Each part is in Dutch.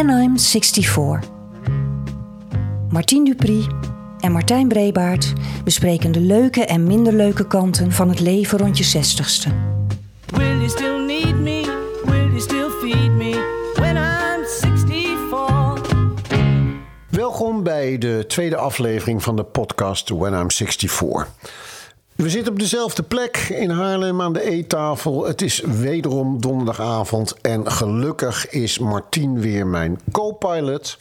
When I'm 64. Martien Dupri en Martijn Brebaert bespreken de leuke en minder leuke kanten van het leven rond je 60ste. Will you still need me? Will you still feed me when I'm 64? Welkom bij de tweede aflevering van de podcast When I'm 64. We zitten op dezelfde plek in Haarlem aan de eettafel. Het is wederom donderdagavond en gelukkig is Martien weer mijn co-pilot.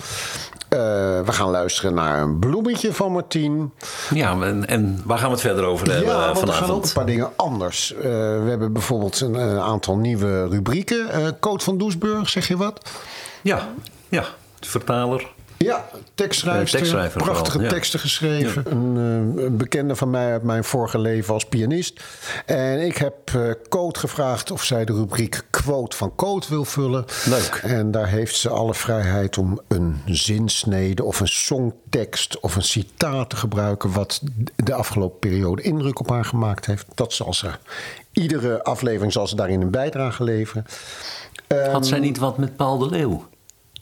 Eh, we gaan luisteren naar een bloemetje van Martien. Ja, en, en waar gaan we het verder over hebben Ja, eh, want er gaan ook vanavond? een paar dingen anders. Eh, we hebben bijvoorbeeld een, aantal nieuwe rubrieken. Coot van Doesburg, zeg je wat? Ja, ja, de vertaler. Ja, tekstschrijver. Tekstschrijver prachtige vooral, ja. teksten geschreven. Een, eh, een bekende van mij uit mijn vorige leven als pianist. En ik heb eh Coot gevraagd of zij de rubriek Quote van Coot wil vullen. Leuk. En daar heeft ze alle vrijheid om een zinsnede of een songtekst of een citaat te gebruiken. wat de afgelopen periode indruk op haar gemaakt heeft. Dat zal ze. Iedere aflevering zal ze daarin een bijdrage leveren. Had zij niet wat met Paul de Leeuw?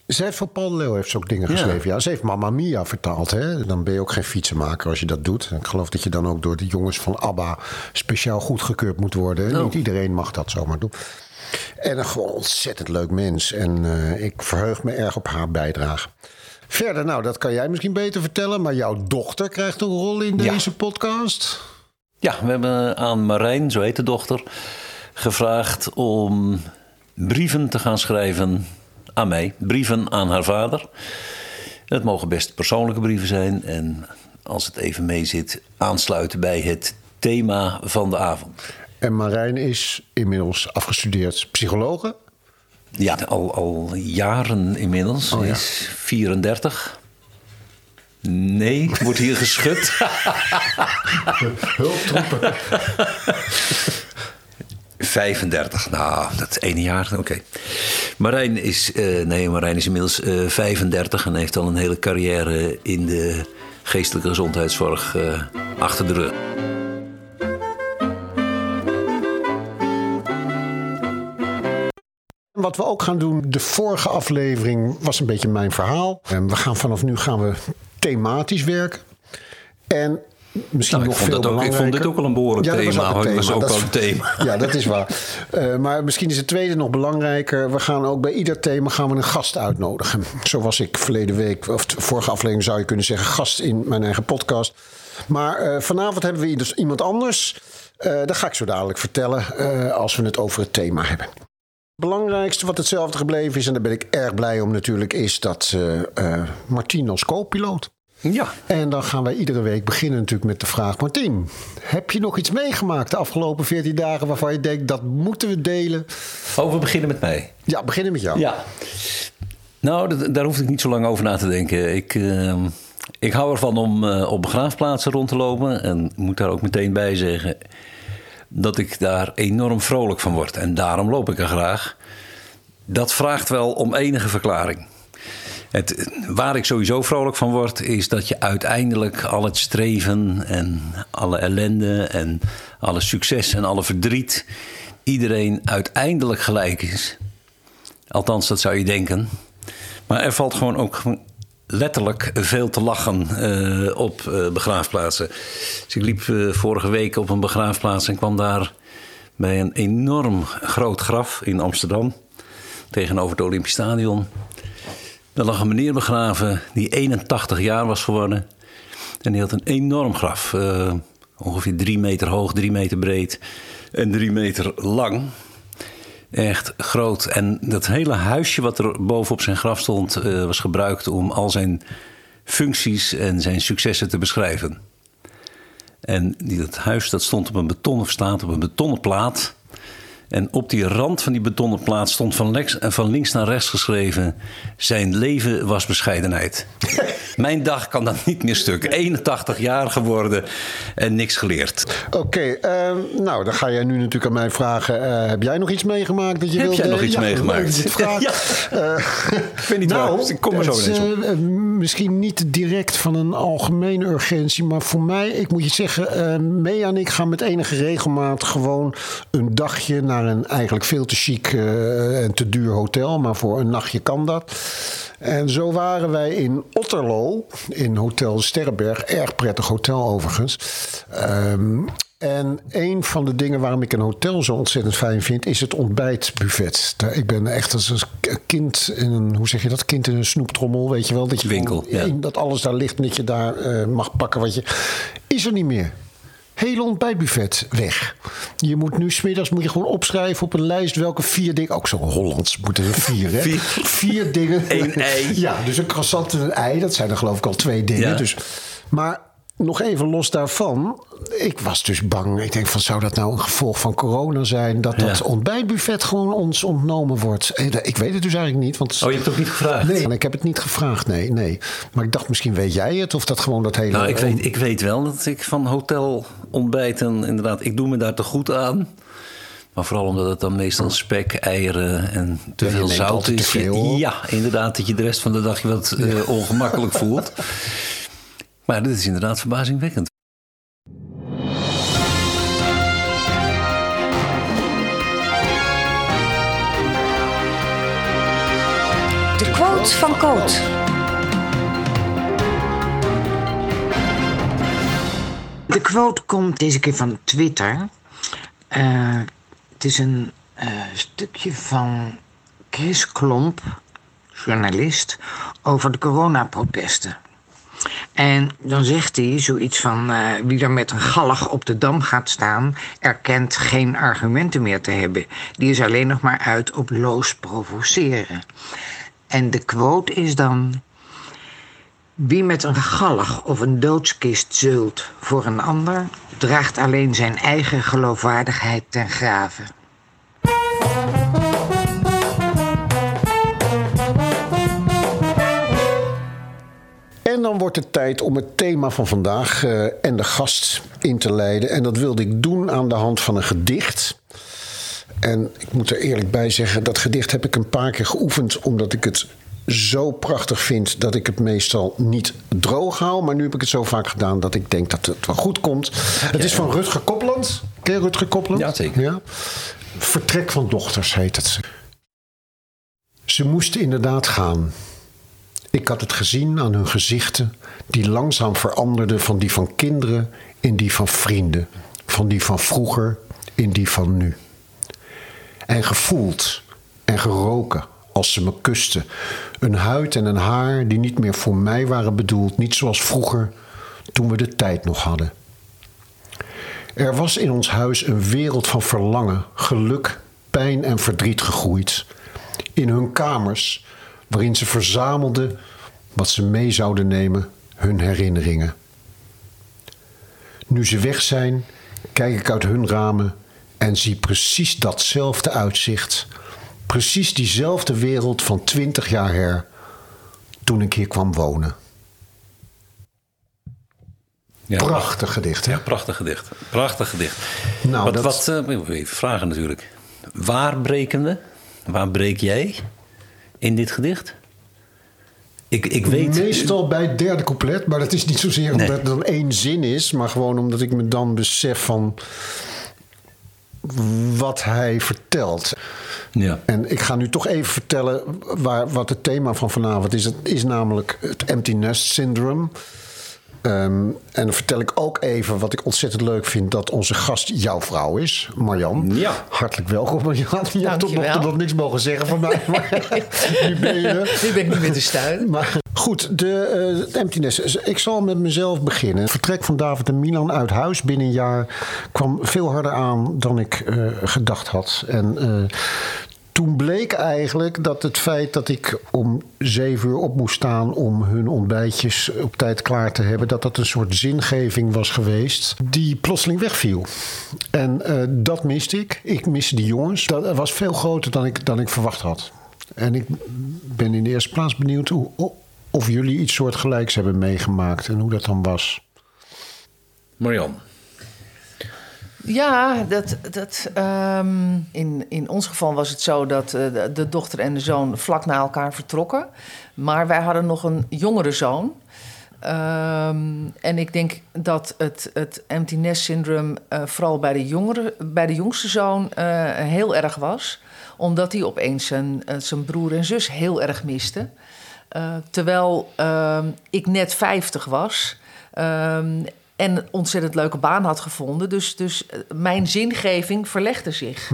Zij heeft van Paul Leeuw heeft ze ook dingen geschreven. Ja, ze heeft Mamma Mia vertaald. Hè? Dan ben je ook geen fietsenmaker als je dat doet. Ik geloof dat je dan ook door de jongens van ABBA speciaal goedgekeurd moet worden. Oh. Niet iedereen mag dat zomaar doen. En een gewoon ontzettend leuk mens. En eh, ik verheug me erg op haar bijdrage. Verder, nou, dat kan jij misschien beter vertellen. Maar jouw dochter krijgt een rol in Ja. deze podcast. Ja, we hebben aan Marijn, zo heet de dochter, gevraagd om brieven te gaan schrijven aan mij. Brieven aan haar vader. Het mogen best persoonlijke brieven zijn. En als het even mee zit, aansluiten bij het thema van de avond. En Marijn is inmiddels afgestudeerd psychologe. Ja, al, al jaren inmiddels. Oh, ja. is 34. Nee, wordt hier geschud. Hulptroepen. 35, nou, dat ene jaar, oké. Marijn is, eh, nee, Marijn is inmiddels eh 35 en heeft al een hele carrière in de geestelijke gezondheidszorg eh, achter de rug. Wat we ook gaan doen, de vorige aflevering was een beetje mijn verhaal. En we gaan vanaf nu gaan we thematisch werken. En misschien Nou, ik nog vond veel dat ook- ik vond dit ook wel een behoorlijk dat thema. Dat was ook Dat wel is- een thema. Ja, dat is waar. Eh, maar misschien is het tweede nog belangrijker. We gaan ook bij ieder thema gaan we een gast uitnodigen. Zo was ik verleden week, of de vorige aflevering zou je kunnen zeggen, gast in mijn eigen podcast. Maar eh, vanavond hebben we dus iemand anders. Eh dat ga ik zo dadelijk vertellen als we het over het thema hebben. Het belangrijkste wat hetzelfde gebleven is, en daar ben ik erg blij om natuurlijk, is dat Martien als co-piloot. Ja, En dan gaan wij iedere week beginnen natuurlijk met de vraag: Martien, heb je nog iets meegemaakt de afgelopen 14 dagen waarvan je denkt dat moeten we delen? oh, we beginnen met mij. Ja, beginnen met jou. Ja. Nou, daar hoef ik niet zo lang over na te denken. Ik, eh, ik hou ervan om eh, op begraafplaatsen rond te lopen. En moet daar ook meteen bij zeggen dat ik daar enorm vrolijk van word. En daarom loop ik er graag. Dat vraagt wel om enige verklaring. Het, waar ik sowieso vrolijk van word, is dat je uiteindelijk al het streven en alle ellende en alle succes en alle verdriet, iedereen uiteindelijk gelijk is. Althans, dat zou je denken. Maar er valt gewoon ook letterlijk veel te lachen eh, op eh, begraafplaatsen. Dus ik liep eh, vorige week op een begraafplaats en kwam daar bij een enorm groot graf in Amsterdam. Tegenover het Olympisch Stadion. Daar lag een meneer begraven die 81 jaar was geworden. En die had een enorm graf. eh, ongeveer drie meter hoog, drie meter breed en drie meter lang. Echt groot. En dat hele huisje wat er bovenop zijn graf stond, eh, was gebruikt om al zijn functies en zijn successen te beschrijven. En dat huis dat stond op een betonnen, staat op een betonnen plaat. En op die rand van die betonnen plaat stond van, links, van links naar rechts geschreven: Zijn leven was bescheidenheid. Mijn dag kan dan niet meer stuk. 81 jaar geworden en niks geleerd. Oké, ehm, nou dan ga jij nu natuurlijk aan mij vragen: eh, heb jij nog iets meegemaakt dat je Heb wilde? jij nog iets Ja, meegemaakt? vraag. Ja. Eh, Ik weet niet nou, waar. Ik kom er zo ineens op. eh, misschien niet direct van een algemene urgentie, maar voor mij, ik moet je zeggen, uh, Mea en ik gaan met enige regelmaat gewoon een dagje naar een eigenlijk veel te chic uh, en te duur hotel, maar voor een nachtje kan dat. En zo waren wij in Otterlo, in Hotel Sterrenberg. Erg prettig hotel overigens. Um, en een van de dingen waarom ik een hotel zo ontzettend fijn vind, is het ontbijtbuffet. Ik ben echt als een kind in een, hoe zeg je dat? Kind in een snoeptrommel, weet je wel? Dat je Winkel, ja. Dat alles daar ligt en dat je daar uh, mag pakken wat je. Is er niet meer. Hele ontbijtbuffet weg. Je moet nu smiddags moet je gewoon opschrijven op een lijst welke vier dingen. Ook zo Hollands moeten er vier, hè? Vier. vier dingen. Eén ei. Ja, dus een croissant en een ei. Dat zijn er geloof ik al twee dingen. Ja. Dus, maar nog even los daarvan. Ik was dus bang. Ik denk van zou dat nou een gevolg van corona zijn? Dat dat Ja. ontbijtbuffet gewoon ons ontnomen wordt. Eh, Ik weet het dus eigenlijk niet. Want Oh, je hebt het ook niet gevraagd? Nee, ik heb het niet gevraagd. Nee, nee. Maar ik dacht misschien weet jij het. Of dat gewoon dat hele... Nou, ik weet, ik weet wel dat ik van hotel ontbijten inderdaad, ik doe me daar te goed aan. Maar vooral omdat het dan meestal spek, eieren en te Ja, veel zout te is. veel, ja, inderdaad, dat je de rest van de dag je wat eh, ongemakkelijk voelt. Maar dit is inderdaad verbazingwekkend. De quote van Coot. De quote komt deze keer van Twitter. Eh, het is een eh, stukje van Chris Klomp, journalist, over de coronaprotesten. En dan zegt hij zoiets van: eh, wie er met een gallig op de dam gaat staan, erkent geen argumenten meer te hebben. Die is alleen nog maar uit op loos provoceren. En de quote is dan: wie met een gallig of een doodskist zeult voor een ander, draagt alleen zijn eigen geloofwaardigheid ten grave. Dan wordt het tijd om het thema van vandaag eh, en de gast in te leiden. En dat wilde ik doen aan de hand van een gedicht. En ik moet er eerlijk bij zeggen, dat gedicht heb ik een paar keer geoefend, omdat ik het zo prachtig vind dat ik het meestal niet droog hou. Maar nu heb ik het zo vaak gedaan dat ik denk dat het wel goed komt. Het is van Rutger Kopland. Ken je Rutger Kopland? Ja, zeker. Ja? Vertrek van dochters heet het. Ze moesten inderdaad gaan. Ik had het gezien aan hun gezichten, die langzaam veranderden van die van kinderen in die van vrienden, van die van vroeger in die van nu. En gevoeld en geroken als ze me kusten. Een huid en een haar die niet meer voor mij waren bedoeld, niet zoals vroeger toen we de tijd nog hadden. Er was in ons huis een wereld van verlangen, geluk, pijn en verdriet gegroeid. In hun kamers, waarin ze verzamelden wat ze mee zouden nemen, hun herinneringen. Nu ze weg zijn, kijk ik uit hun ramen en zie precies datzelfde uitzicht. Precies diezelfde wereld van twintig jaar her, toen ik hier kwam wonen. Ja, Prachtig gedicht, hè? Ja, prachtig gedicht. Prachtig gedicht. Nou, wat, dat- wat eh, even vragen natuurlijk. Waar breken we? Waar breek jij in dit gedicht? Ik, ik weet... Meestal bij het derde couplet, maar dat is niet zozeer omdat Nee. het dan één zin is, maar gewoon omdat ik me dan besef van wat hij vertelt. Ja. En ik ga nu toch even vertellen waar, wat het thema van vanavond is. Het is namelijk het empty nest syndrome. Ehm, en dan vertel ik ook even wat ik ontzettend leuk vind... dat onze gast jouw vrouw is, Marjan. Ja. Hartelijk welkom, Marjan. Je hebt tot nog toe Dankjewel. nog niks mogen zeggen van mij. Maar nu ben je. Nu ben ik niet meer te stuiten. Maar goed, de eh, het emptiness. Ik zal met mezelf beginnen. Het vertrek van David en Milan uit huis binnen een jaar kwam veel harder aan dan ik eh, gedacht had. En eh, toen bleek eigenlijk dat het feit dat ik om zeven uur op moest staan om hun ontbijtjes op tijd klaar te hebben, dat dat een soort zingeving was geweest die plotseling wegviel. En eh, dat miste ik. Ik miste die jongens. Dat was veel groter dan ik, dan ik verwacht had. En ik ben in de eerste plaats benieuwd hoe, of jullie iets soortgelijks hebben meegemaakt en hoe dat dan was. Marjan. Ja, dat, dat, ehm, in, in ons geval was het zo dat eh, de, dochter en de zoon vlak na elkaar vertrokken. Maar wij hadden nog een jongere zoon. Ehm, en ik denk dat het, het empty nest syndroom eh, vooral bij de, jongere, bij de jongste zoon eh, heel erg was. Omdat hij opeens zijn, zijn broer en zus heel erg miste. Terwijl ehm, ik net 50 was. En een ontzettend leuke baan had gevonden. Dus, dus eh, mijn zingeving verlegde zich.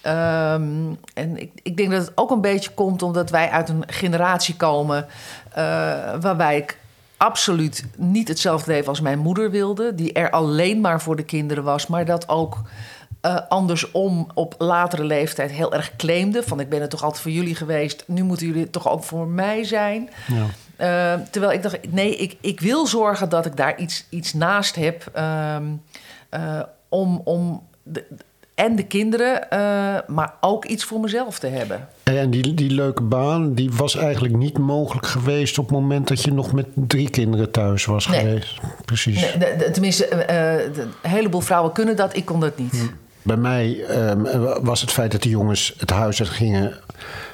Ehm, en ik, ik denk dat het ook een beetje komt omdat wij uit een generatie komen eh, waarbij ik absoluut niet hetzelfde leven als mijn moeder wilde, die er alleen maar voor de kinderen was, maar dat ook eh, andersom op latere leeftijd heel erg claimde. Van ik ben er toch altijd voor jullie geweest, nu moeten jullie toch ook voor mij zijn. Eh, terwijl ik dacht, nee, ik, ik wil zorgen dat ik daar iets, iets naast heb ehm, eh, om, om de, en de kinderen, eh, maar ook iets voor mezelf te hebben. En die, die leuke baan, die was eigenlijk niet mogelijk geweest op het moment dat je nog met drie kinderen thuis was Nee. geweest. Precies. Nee, tenminste, eh, een heleboel vrouwen kunnen dat, ik kon dat niet. Bij mij ehm, was het feit dat de jongens het huis uit gingen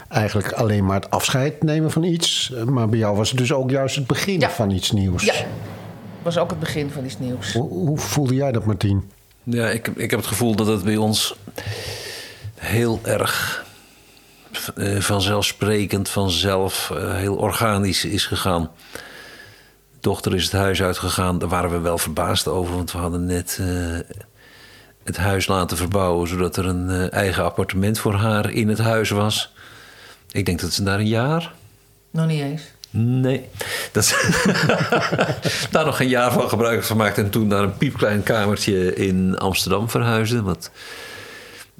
eigenlijk alleen maar het afscheid nemen van iets. Maar bij jou was het dus ook juist het begin Ja. van iets nieuws. Ja, was ook het begin van iets nieuws. Hoe, hoe voelde jij dat, Martien? Ja, ik, ik heb het gevoel dat het bij ons heel erg eh, vanzelfsprekend, vanzelf, eh, heel organisch is gegaan. Dochter is het huis uitgegaan. Daar waren we wel verbaasd over, want we hadden net eh, het huis laten verbouwen, zodat er een eigen appartement voor haar in het huis was. Ik denk dat ze daar een jaar Nog niet eens. Nee. Dat is daar nog een jaar van gebruik van gemaakt. En toen naar een piepklein kamertje in Amsterdam verhuisde. Wat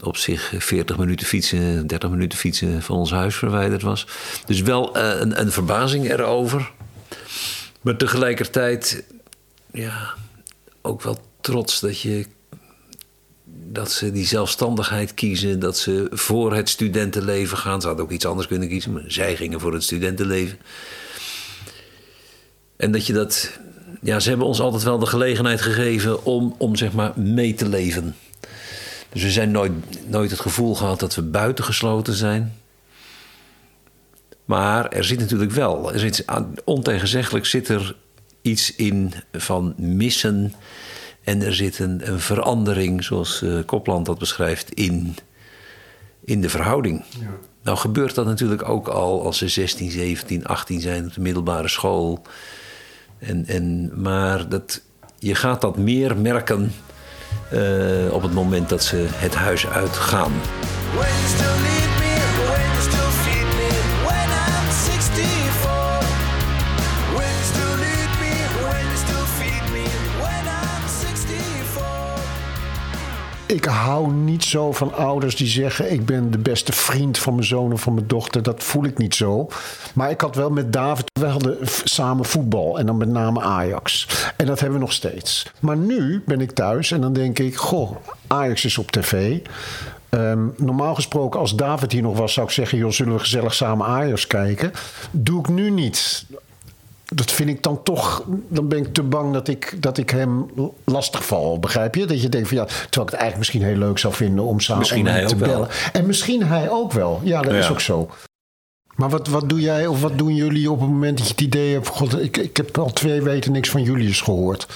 op zich 40 minuten fietsen, 30 minuten fietsen van ons huis verwijderd was. Dus wel eh, een, een verbazing erover. Maar tegelijkertijd, ja, ook wel trots dat je dat ze die zelfstandigheid kiezen, dat ze voor het studentenleven gaan. Ze hadden ook iets anders kunnen kiezen, maar zij gingen voor het studentenleven. En dat je dat, ja, ze hebben ons altijd wel de gelegenheid gegeven om, om zeg maar mee te leven. Dus we zijn nooit, nooit het gevoel gehad dat we buitengesloten zijn. Maar er zit natuurlijk wel, er zit, ontegenzeggelijk zit er iets in van missen. En er zit een, een verandering, zoals eh, Kopland dat beschrijft, in, in de verhouding. Nou gebeurt dat natuurlijk ook al als ze 16, 17, 18 zijn op de middelbare school. En, en, maar dat, je gaat dat meer merken eh, op het moment dat ze het huis uitgaan. Ik hou niet zo van ouders die zeggen: Ik ben de beste vriend van mijn zoon of van mijn dochter. Dat voel ik niet zo. Maar ik had wel met David, we hadden samen voetbal. En dan met name Ajax. En dat hebben we nog steeds. Maar nu ben ik thuis en dan denk ik: Goh, Ajax is op tv. Ehm, normaal gesproken, als David hier nog was, zou ik zeggen: joh, zullen we gezellig samen Ajax kijken? Doe ik nu niet dat vind ik dan toch. Dan ben ik te bang dat ik, dat ik hem lastig val. Begrijp je? Dat je denkt van ja. Terwijl ik het eigenlijk misschien heel leuk zou vinden om samen Misschien hij te ook wel. bellen. En misschien hij ook wel. Ja, dat is Ja. ook zo. Maar wat, wat doe jij of wat doen jullie op het moment dat je het idee hebt... God, ik, ik heb al twee weken niks van Julius gehoord.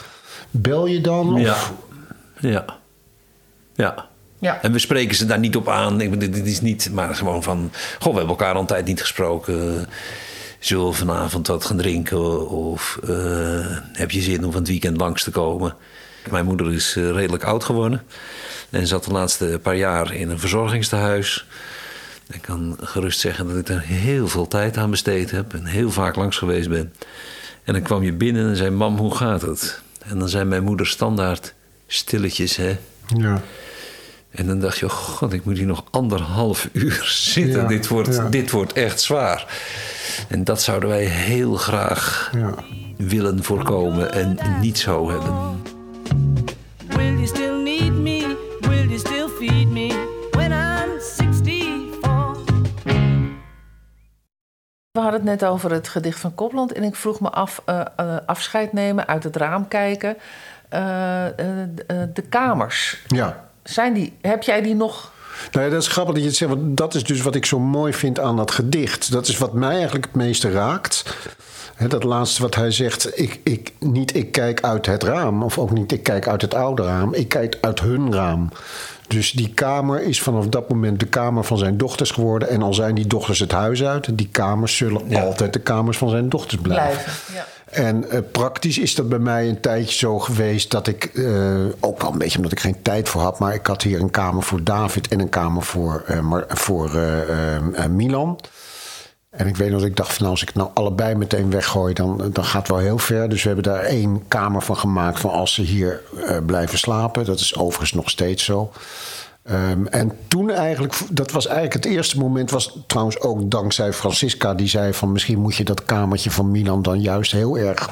Bel je dan? Of, Ja. Ja. Ja. Ja. En we spreken ze daar niet op aan. Ik bedoel, dit is niet, maar gewoon van... Goh, we hebben elkaar al een tijd niet gesproken. Zullen we vanavond wat gaan drinken? Of eh, heb je zin om van het weekend langs te komen? Mijn moeder is eh, redelijk oud geworden. En zat de laatste paar jaar in een verzorgingstehuis. Ik kan gerust zeggen dat ik daar heel veel tijd aan besteed heb. En heel vaak langs geweest ben. En dan kwam je binnen en zei... Mam, hoe gaat het? En dan zei mijn moeder standaard... Stilletjes, hè? ja. En dan dacht je, oh god, ik moet hier nog anderhalf uur zitten. Ja, dit, wordt, ja. dit wordt echt zwaar. En dat zouden wij heel graag Ja. willen voorkomen en niet zo hebben. Will you still need me? Will you still feed me when I'm 64? We hadden het net over het gedicht van Copland. En ik vroeg me af, eh, eh, afscheid nemen, uit het raam kijken. Eh, eh, de kamers, Ja. Zijn die, heb jij die nog? Nou ja, dat is grappig dat je het zegt, want dat is dus wat ik zo mooi vind aan dat gedicht. Dat is wat mij eigenlijk het meeste raakt. Hè, dat laatste wat hij zegt, ik, ik, niet ik kijk uit het raam, of ook niet ik kijk uit het oude raam, ik kijk uit hun raam. Dus die kamer is vanaf dat moment de kamer van zijn dochters geworden. En al zijn die dochters het huis uit, die kamers zullen Ja. altijd de kamers van zijn dochters blijven. Blijven, ja. En eh, praktisch is dat bij mij een tijdje zo geweest dat ik, eh, ook wel een beetje omdat ik geen tijd voor had, maar ik had hier een kamer voor David en een kamer voor, eh, Mar- voor Milan. En ik weet nog dat ik dacht van nou, als ik nou allebei meteen weggooi, dan, dan gaat het wel heel ver. Dus we hebben daar één kamer van gemaakt van als ze hier blijven slapen. Dat is overigens nog steeds zo. Ehm, en toen eigenlijk, dat was eigenlijk het eerste moment, was trouwens ook dankzij Francisca, die zei van misschien moet je dat kamertje van Milan dan juist heel erg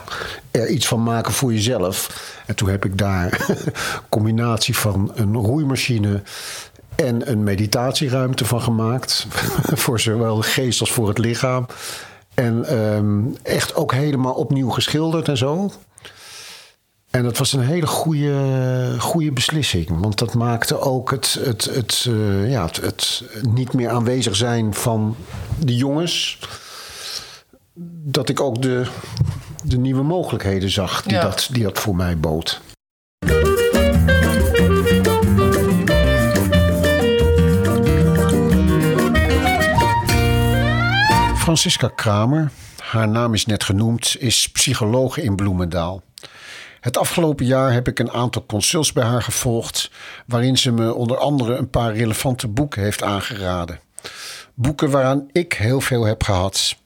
er iets van maken voor jezelf. En toen heb ik daar combinatie van een roeimachine en een meditatieruimte van gemaakt. voor zowel de geest als voor het lichaam. En ehm, echt ook helemaal opnieuw geschilderd en zo. En dat was een hele goede, goede beslissing. Want dat maakte ook het, het, het, eh, ja, het, het niet meer aanwezig zijn van de jongens. Dat ik ook de, de nieuwe mogelijkheden zag die, Ja. dat, die dat voor mij bood. Francisca Kramer, haar naam is net genoemd, is psychologe in Bloemendaal. Het afgelopen jaar heb ik een aantal consults bij haar gevolgd, waarin ze me onder andere een paar relevante boeken heeft aangeraden. Boeken waaraan ik heel veel heb gehad.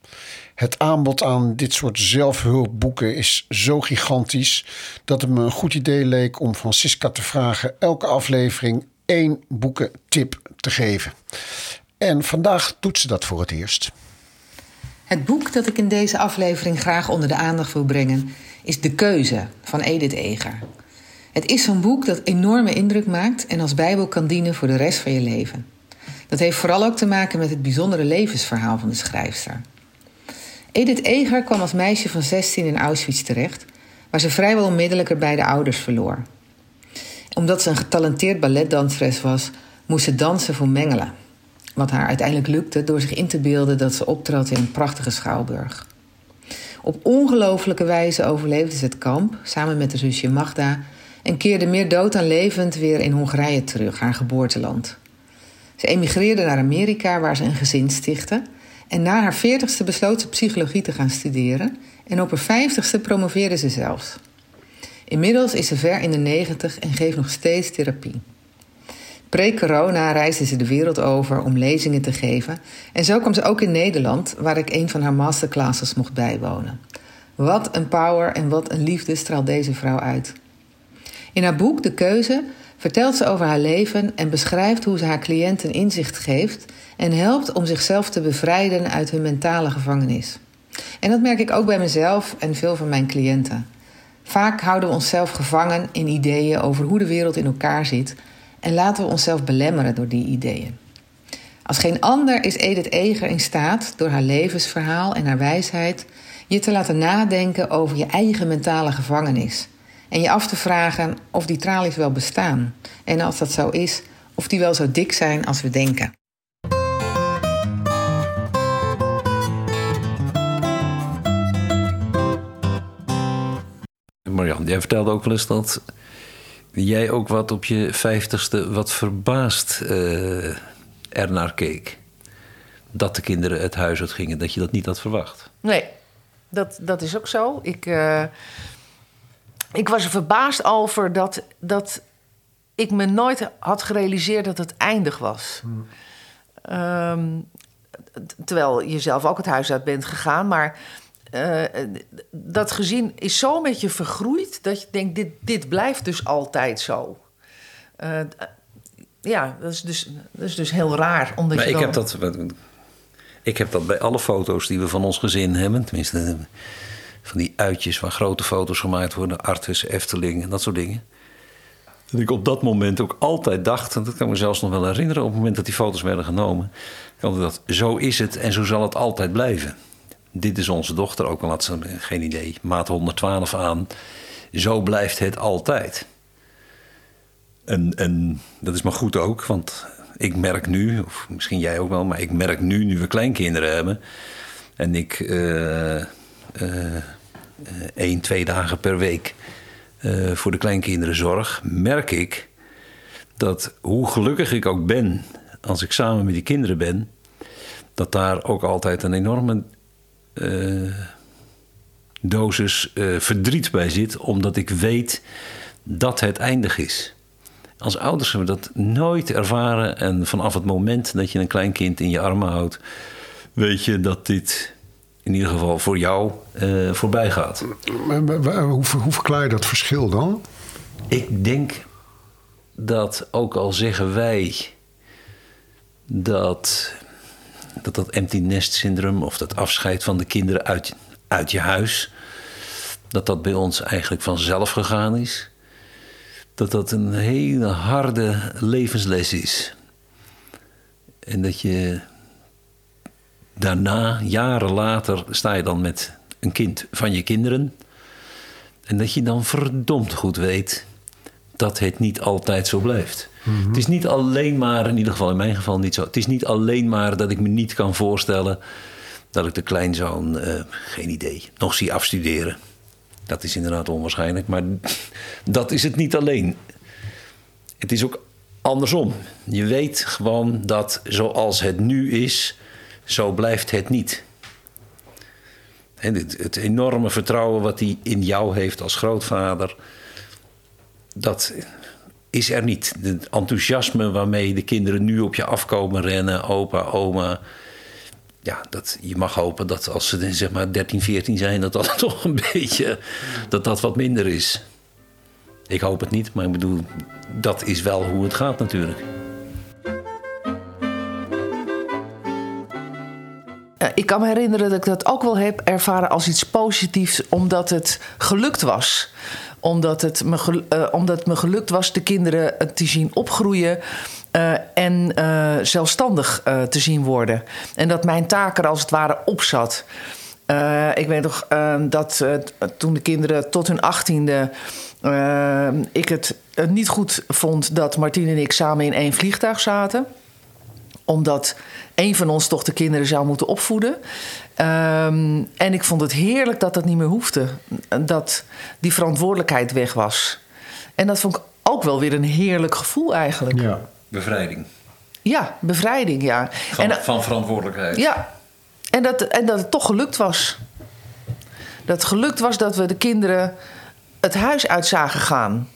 Het aanbod aan dit soort zelfhulpboeken is zo gigantisch dat het me een goed idee leek om Francisca te vragen elke aflevering één boekentip te geven. En vandaag doet ze dat voor het eerst. Het boek dat ik in deze aflevering graag onder de aandacht wil brengen is De Keuze van Edith Eger. Het is zo'n boek dat enorme indruk maakt en als bijbel kan dienen voor de rest van je leven. Dat heeft vooral ook te maken met het bijzondere levensverhaal van de schrijfster. Edith Eger kwam als meisje van 16 in Auschwitz terecht, waar ze vrijwel onmiddellijk haar beide ouders verloor. Omdat ze een getalenteerd balletdanseres was, moest ze dansen voor Mengelen. Wat haar uiteindelijk lukte door zich in te beelden dat ze optrad in een prachtige schouwburg. Op ongelofelijke wijze overleefde ze het kamp samen met haar zusje Magda en keerde meer dood dan levend weer in Hongarije terug, haar geboorteland. Ze emigreerde naar Amerika waar ze een gezin stichtte en na haar veertigste besloot ze psychologie te gaan studeren en op haar vijftigste promoveerde ze zelfs. Inmiddels is ze ver in de negentig en geeft nog steeds therapie. Pre-corona reisde ze de wereld over om lezingen te geven. En zo kwam ze ook in Nederland, waar ik een van haar masterclasses mocht bijwonen. Wat een power en wat een liefde straalt deze vrouw uit. In haar boek De Keuze vertelt ze over haar leven en beschrijft hoe ze haar cliënten inzicht geeft en helpt om zichzelf te bevrijden uit hun mentale gevangenis. En dat merk ik ook bij mezelf en veel van mijn cliënten. Vaak houden we onszelf gevangen in ideeën over hoe de wereld in elkaar zit en laten we onszelf belemmeren door die ideeën. Als geen ander is Edith Eger in staat door haar levensverhaal en haar wijsheid je te laten nadenken over je eigen mentale gevangenis en je af te vragen of die tralies wel bestaan en als dat zo is, of die wel zo dik zijn als we denken. Marjan, jij vertelde ook wel eens dat jij ook wat op je vijftigste wat verbaasd eh ernaar keek. Dat de kinderen het huis uit gingen, dat je dat niet had verwacht. Nee, dat, dat is ook zo. Ik, eh, ik was er verbaasd over dat, dat ik me nooit had gerealiseerd dat het eindig was. Ehm, t- terwijl je zelf ook het huis uit bent gegaan. Maar eh, dat gezin is zo met je vergroeid dat je denkt: dit, dit blijft dus altijd zo. Eh, ja, dat is, dus, dat is dus heel raar. Omdat Maar je ik dan... heb, dat, ik heb dat bij alle foto's die we van ons gezin hebben. Tenminste, van die uitjes waar grote foto's gemaakt worden. Artis, Efteling en dat soort dingen. Dat ik op dat moment ook altijd dacht, en dat kan ik me zelfs nog wel herinneren... op het moment dat die foto's werden genomen... dat zo is het en zo zal het altijd blijven. Dit is onze dochter, ook al had ze geen idee, maat 112 aan. Zo blijft het altijd. En, en dat is maar goed ook, want ik merk nu, of misschien jij ook wel, maar ik merk nu, nu we kleinkinderen hebben. En ik eh, eh, één, twee dagen per week voor de kleinkinderen zorg, merk ik dat hoe gelukkig ik ook ben als ik samen met die kinderen ben, dat daar ook altijd een enorme dosis eh, verdriet bij zit, omdat ik weet dat het eindig is. Als ouders hebben we dat nooit ervaren en vanaf het moment dat je een klein kind in je armen houdt, weet je dat dit in ieder geval voor jou eh, voorbij gaat. Hoe, hoe verklaar je dat verschil dan? Ik denk dat ook al zeggen wij dat dat, dat empty nest syndroom of dat afscheid van de kinderen uit, uit je huis, dat dat bij ons eigenlijk vanzelf gegaan is. Dat dat een hele harde levensles is. En dat je daarna, jaren later, sta je dan met een kind van je kinderen. En dat je dan verdomd goed weet dat het niet altijd zo blijft. Het is niet alleen maar, in ieder geval in mijn geval niet zo. Het is niet alleen maar dat ik me niet kan voorstellen dat ik de kleinzoon, eh, geen idee, nog zie afstuderen. Dat is inderdaad onwaarschijnlijk, maar dat is het niet alleen. Het is ook andersom. Je weet gewoon dat zoals het nu is, zo blijft het niet. En het enorme vertrouwen wat hij in jou heeft als grootvader, dat is er niet. Het enthousiasme waarmee de kinderen nu op je afkomen rennen, opa, oma. Ja, dat, je mag hopen dat als ze zeg maar 13, 14 zijn, dat dat toch een beetje dat dat wat minder is. Ik hoop het niet, maar ik bedoel, dat is wel hoe het gaat natuurlijk. Ik kan me herinneren dat ik dat ook wel heb ervaren als iets positiefs, omdat het gelukt was. Omdat het me, eh, omdat het me gelukt was de kinderen eh, te zien opgroeien. eh, en zelfstandig te zien worden. En dat mijn taak er als het ware op zat. Ik weet nog eh, dat toen de kinderen tot hun achttiende... eh, ik het niet goed vond dat Martien en ik samen in één vliegtuig zaten omdat een van ons toch de kinderen zou moeten opvoeden. Ehm, en ik vond het heerlijk dat dat niet meer hoefde. Dat die verantwoordelijkheid weg was. En dat vond ik ook wel weer een heerlijk gevoel eigenlijk. Ja, Ja. Bevrijding bevrijding, ja. van, en, van verantwoordelijkheid. ja, en dat, en dat het toch gelukt was. Dat het gelukt was dat we de kinderen het huis uit zagen gaan.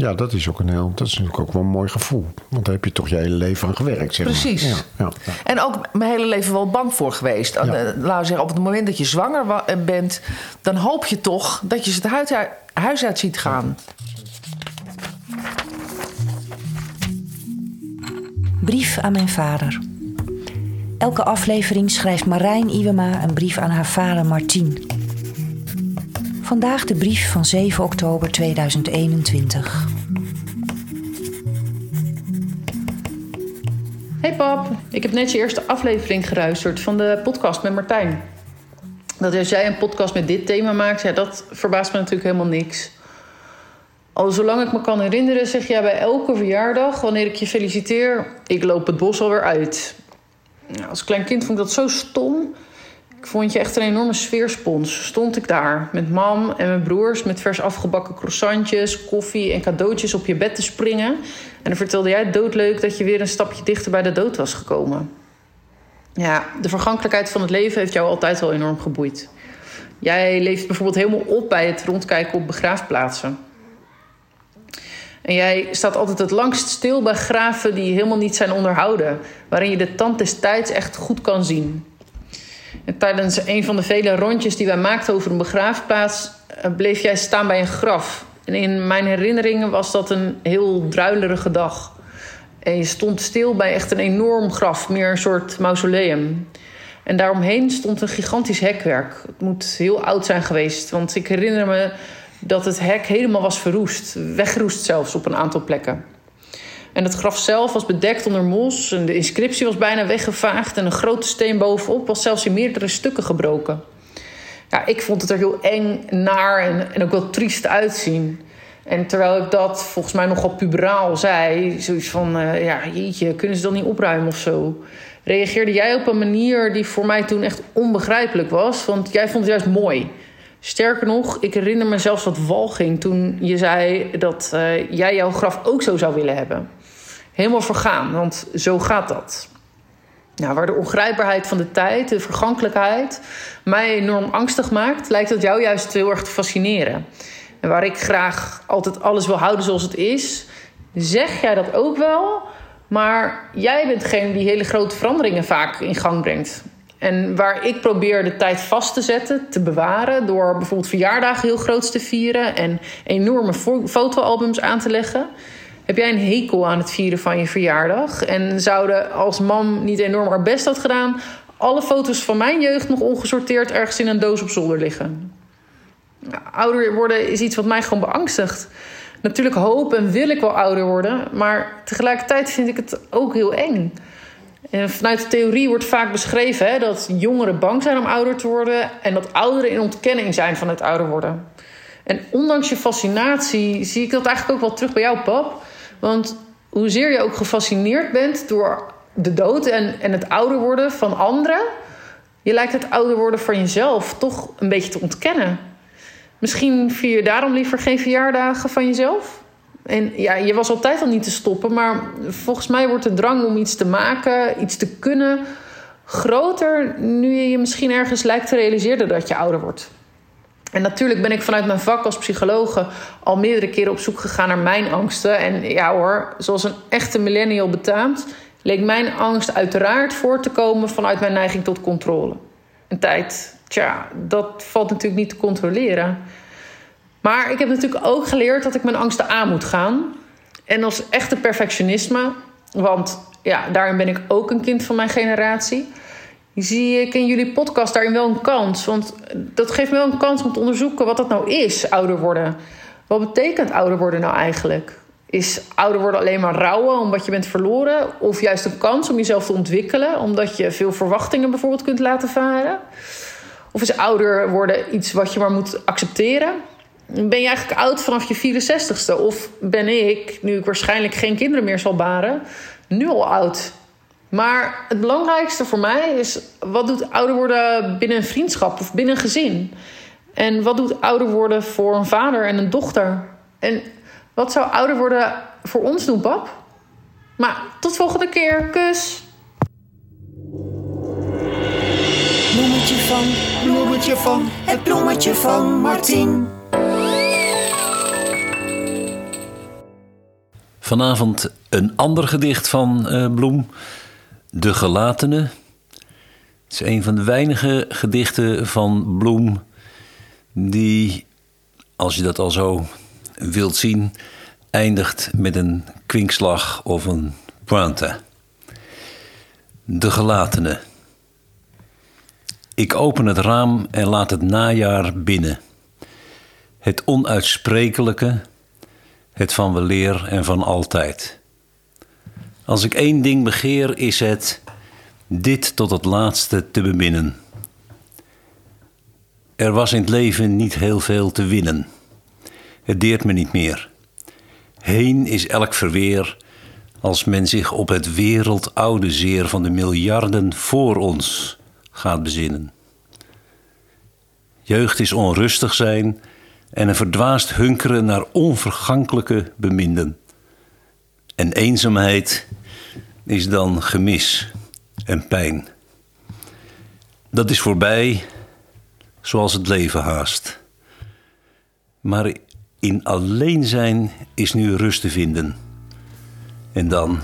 Ja, dat is ook een heel, dat is natuurlijk ook wel een mooi gevoel. Want daar heb je toch je hele leven aan gewerkt, zeg Precies. maar. Ja, ja, ja. En ook mijn hele leven wel bang voor geweest. Ja. Eh, Laten we zeggen, op het moment dat je zwanger wa- eh, bent... dan hoop je toch dat je ze het huis uit ziet gaan. Brief aan mijn vader. Elke aflevering schrijft Marijn Iwema een brief aan haar vader Martien. Vandaag de brief van 7 oktober 2021. Hey pap, ik heb net je eerste aflevering geluisterd van de podcast met Martijn. Dat als jij een podcast met dit thema maakt, ja, dat verbaast me natuurlijk helemaal niks. Al zolang ik me kan herinneren, zeg jij bij elke verjaardag, wanneer ik je feliciteer, ik loop het bos alweer uit. Nou, als klein kind vond ik dat zo stom. Ik vond je echt een enorme sfeerspons. Stond ik daar met mam en mijn broers met vers afgebakken croissantjes, koffie en cadeautjes op je bed te springen. En dan vertelde jij doodleuk dat je weer een stapje dichter bij de dood was gekomen. Ja, de vergankelijkheid van het leven heeft jou altijd wel enorm geboeid. Jij leeft bijvoorbeeld helemaal op bij het rondkijken op begraafplaatsen. En jij staat altijd het langst stil bij graven die helemaal niet zijn onderhouden, waarin je de tand des tijds echt goed kan zien. En tijdens een van de vele rondjes die wij maakten over een begraafplaats, eh, bleef jij staan bij een graf. En in mijn herinneringen was dat een heel druilerige dag. En je stond stil bij echt een enorm graf, meer een soort mausoleum. En daaromheen stond een gigantisch hekwerk. Het moet heel oud zijn geweest, want ik herinner me dat het hek helemaal was verroest. Weggeroest zelfs op een aantal plekken. En het graf zelf was bedekt onder mos. En de inscriptie was bijna weggevaagd. En een grote steen bovenop was zelfs in meerdere stukken gebroken. ja, ik vond het er heel eng, naar en, en ook wel triest uitzien. En terwijl ik dat volgens mij nogal puberaal zei, zoiets van, eh, ja, jeetje, kunnen ze dat niet opruimen of zo? Reageerde jij op een manier die voor mij toen echt onbegrijpelijk was, want jij vond het juist mooi. Sterker nog, ik herinner me zelfs wat walging toen je zei dat eh, jij jouw graf ook zo zou willen hebben. Helemaal vergaan, want zo gaat dat. Nou, waar de ongrijpbaarheid van de tijd, de vergankelijkheid, mij enorm angstig maakt, lijkt dat jou juist heel erg te fascineren. En waar ik graag altijd alles wil houden zoals het is, zeg jij dat ook wel. Maar jij bent degene die hele grote veranderingen vaak in gang brengt. En waar ik probeer de tijd vast te zetten, te bewaren, door bijvoorbeeld verjaardagen heel groot te vieren en enorme fo- fotoalbums aan te leggen. Heb jij een hekel aan het vieren van je verjaardag? En zouden als mam niet enorm haar best had gedaan, alle foto's van mijn jeugd nog ongesorteerd ergens in een doos op zolder liggen? Nou, ouder worden is iets wat mij gewoon beangstigt. Natuurlijk hoop en wil ik wel ouder worden, maar tegelijkertijd vind ik het ook heel eng. En vanuit de theorie wordt vaak beschreven hè, dat jongeren bang zijn om ouder te worden en dat ouderen in ontkenning zijn van het ouder worden. En ondanks je fascinatie zie ik dat eigenlijk ook wel terug bij jou, pap. Want hoezeer je ook gefascineerd bent door de dood en, en het ouder worden van anderen, je lijkt het ouder worden van jezelf toch een beetje te ontkennen. Misschien vier je daarom liever geen verjaardagen van jezelf? En ja, je was altijd al niet te stoppen, maar volgens mij wordt de drang om iets te maken, iets te kunnen, groter nu je je misschien ergens lijkt te realiseren dat je ouder wordt. En natuurlijk ben ik vanuit mijn vak als psychologe al meerdere keren op zoek gegaan naar mijn angsten. En ja hoor, zoals een echte millennial betaamt, leek mijn angst uiteraard voort te komen vanuit mijn neiging tot controle. Een tijd, tja, dat valt natuurlijk niet te controleren. Maar ik heb natuurlijk ook geleerd dat ik mijn angsten aan moet gaan. En als echte perfectionisme, want ja, daarin ben ik ook een kind van mijn generatie. Zie ik in jullie podcast daarin wel een kans. Want dat geeft me wel een kans om te onderzoeken wat dat nou is, ouder worden. Wat betekent ouder worden nou eigenlijk? Is ouder worden alleen maar rouwen omdat je bent verloren? Of juist een kans om jezelf te ontwikkelen, omdat je veel verwachtingen bijvoorbeeld kunt laten varen? Of is ouder worden iets wat je maar moet accepteren? Ben je eigenlijk oud vanaf je 64ste? Of ben ik, nu ik waarschijnlijk geen kinderen meer zal baren, nu al oud? Maar het belangrijkste voor mij is: wat doet ouder worden binnen een vriendschap of binnen een gezin? En wat doet ouder worden voor een vader en een dochter? En wat zou ouder worden voor ons doen, pap? Maar tot volgende keer. Kus. Bloemetje van, bloemetje van, het bloemetje van Martien. Vanavond een ander gedicht van eh, Bloem, De Gelatene. Het is een van de weinige gedichten van Bloem die, als je dat al zo wilt zien, eindigt met een kwinkslag of een pointe. De Gelatene. Ik open het raam en laat het najaar binnen. Het onuitsprekelijke, het van weleer en van altijd. Als ik één ding begeer, is het dit tot het laatste te beminnen. Er was in het leven niet heel veel te winnen. Het deert me niet meer. Heen is elk verweer als men zich op het wereldoude zeer van de miljarden voor ons gaat bezinnen. Jeugd is onrustig zijn en een verdwaasd hunkeren naar onvergankelijke beminden. En eenzaamheid is dan gemis en pijn. Dat is voorbij, zoals het leven haast. Maar in alleen zijn is nu rust te vinden. En dan,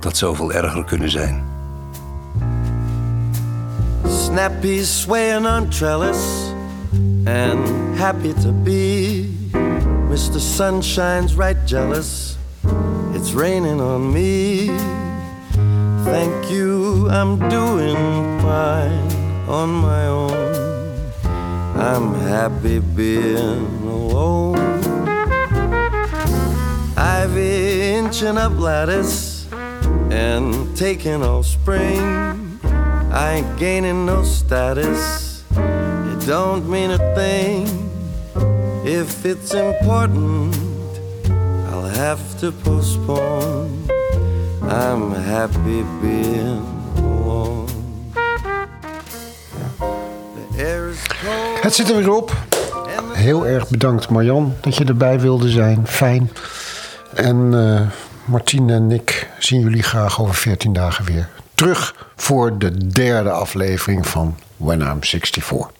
dat zoveel erger kunnen zijn. Snappy swaying on trellis and happy to be. Mr. Sunshine's right jealous. It's raining on me. Thank you, I'm doing fine on my own. I'm happy being alone. Ivy inching up lattice and taking all spring. I ain't gaining no status. It don't mean a thing. If it's important, have to postpone. I'm happy being. Het zit er weer op. Heel erg bedankt Marjan dat je erbij wilde zijn. Fijn. En eh Martine en ik zien jullie graag over 14 dagen weer. Terug voor de derde aflevering van When I'm 64.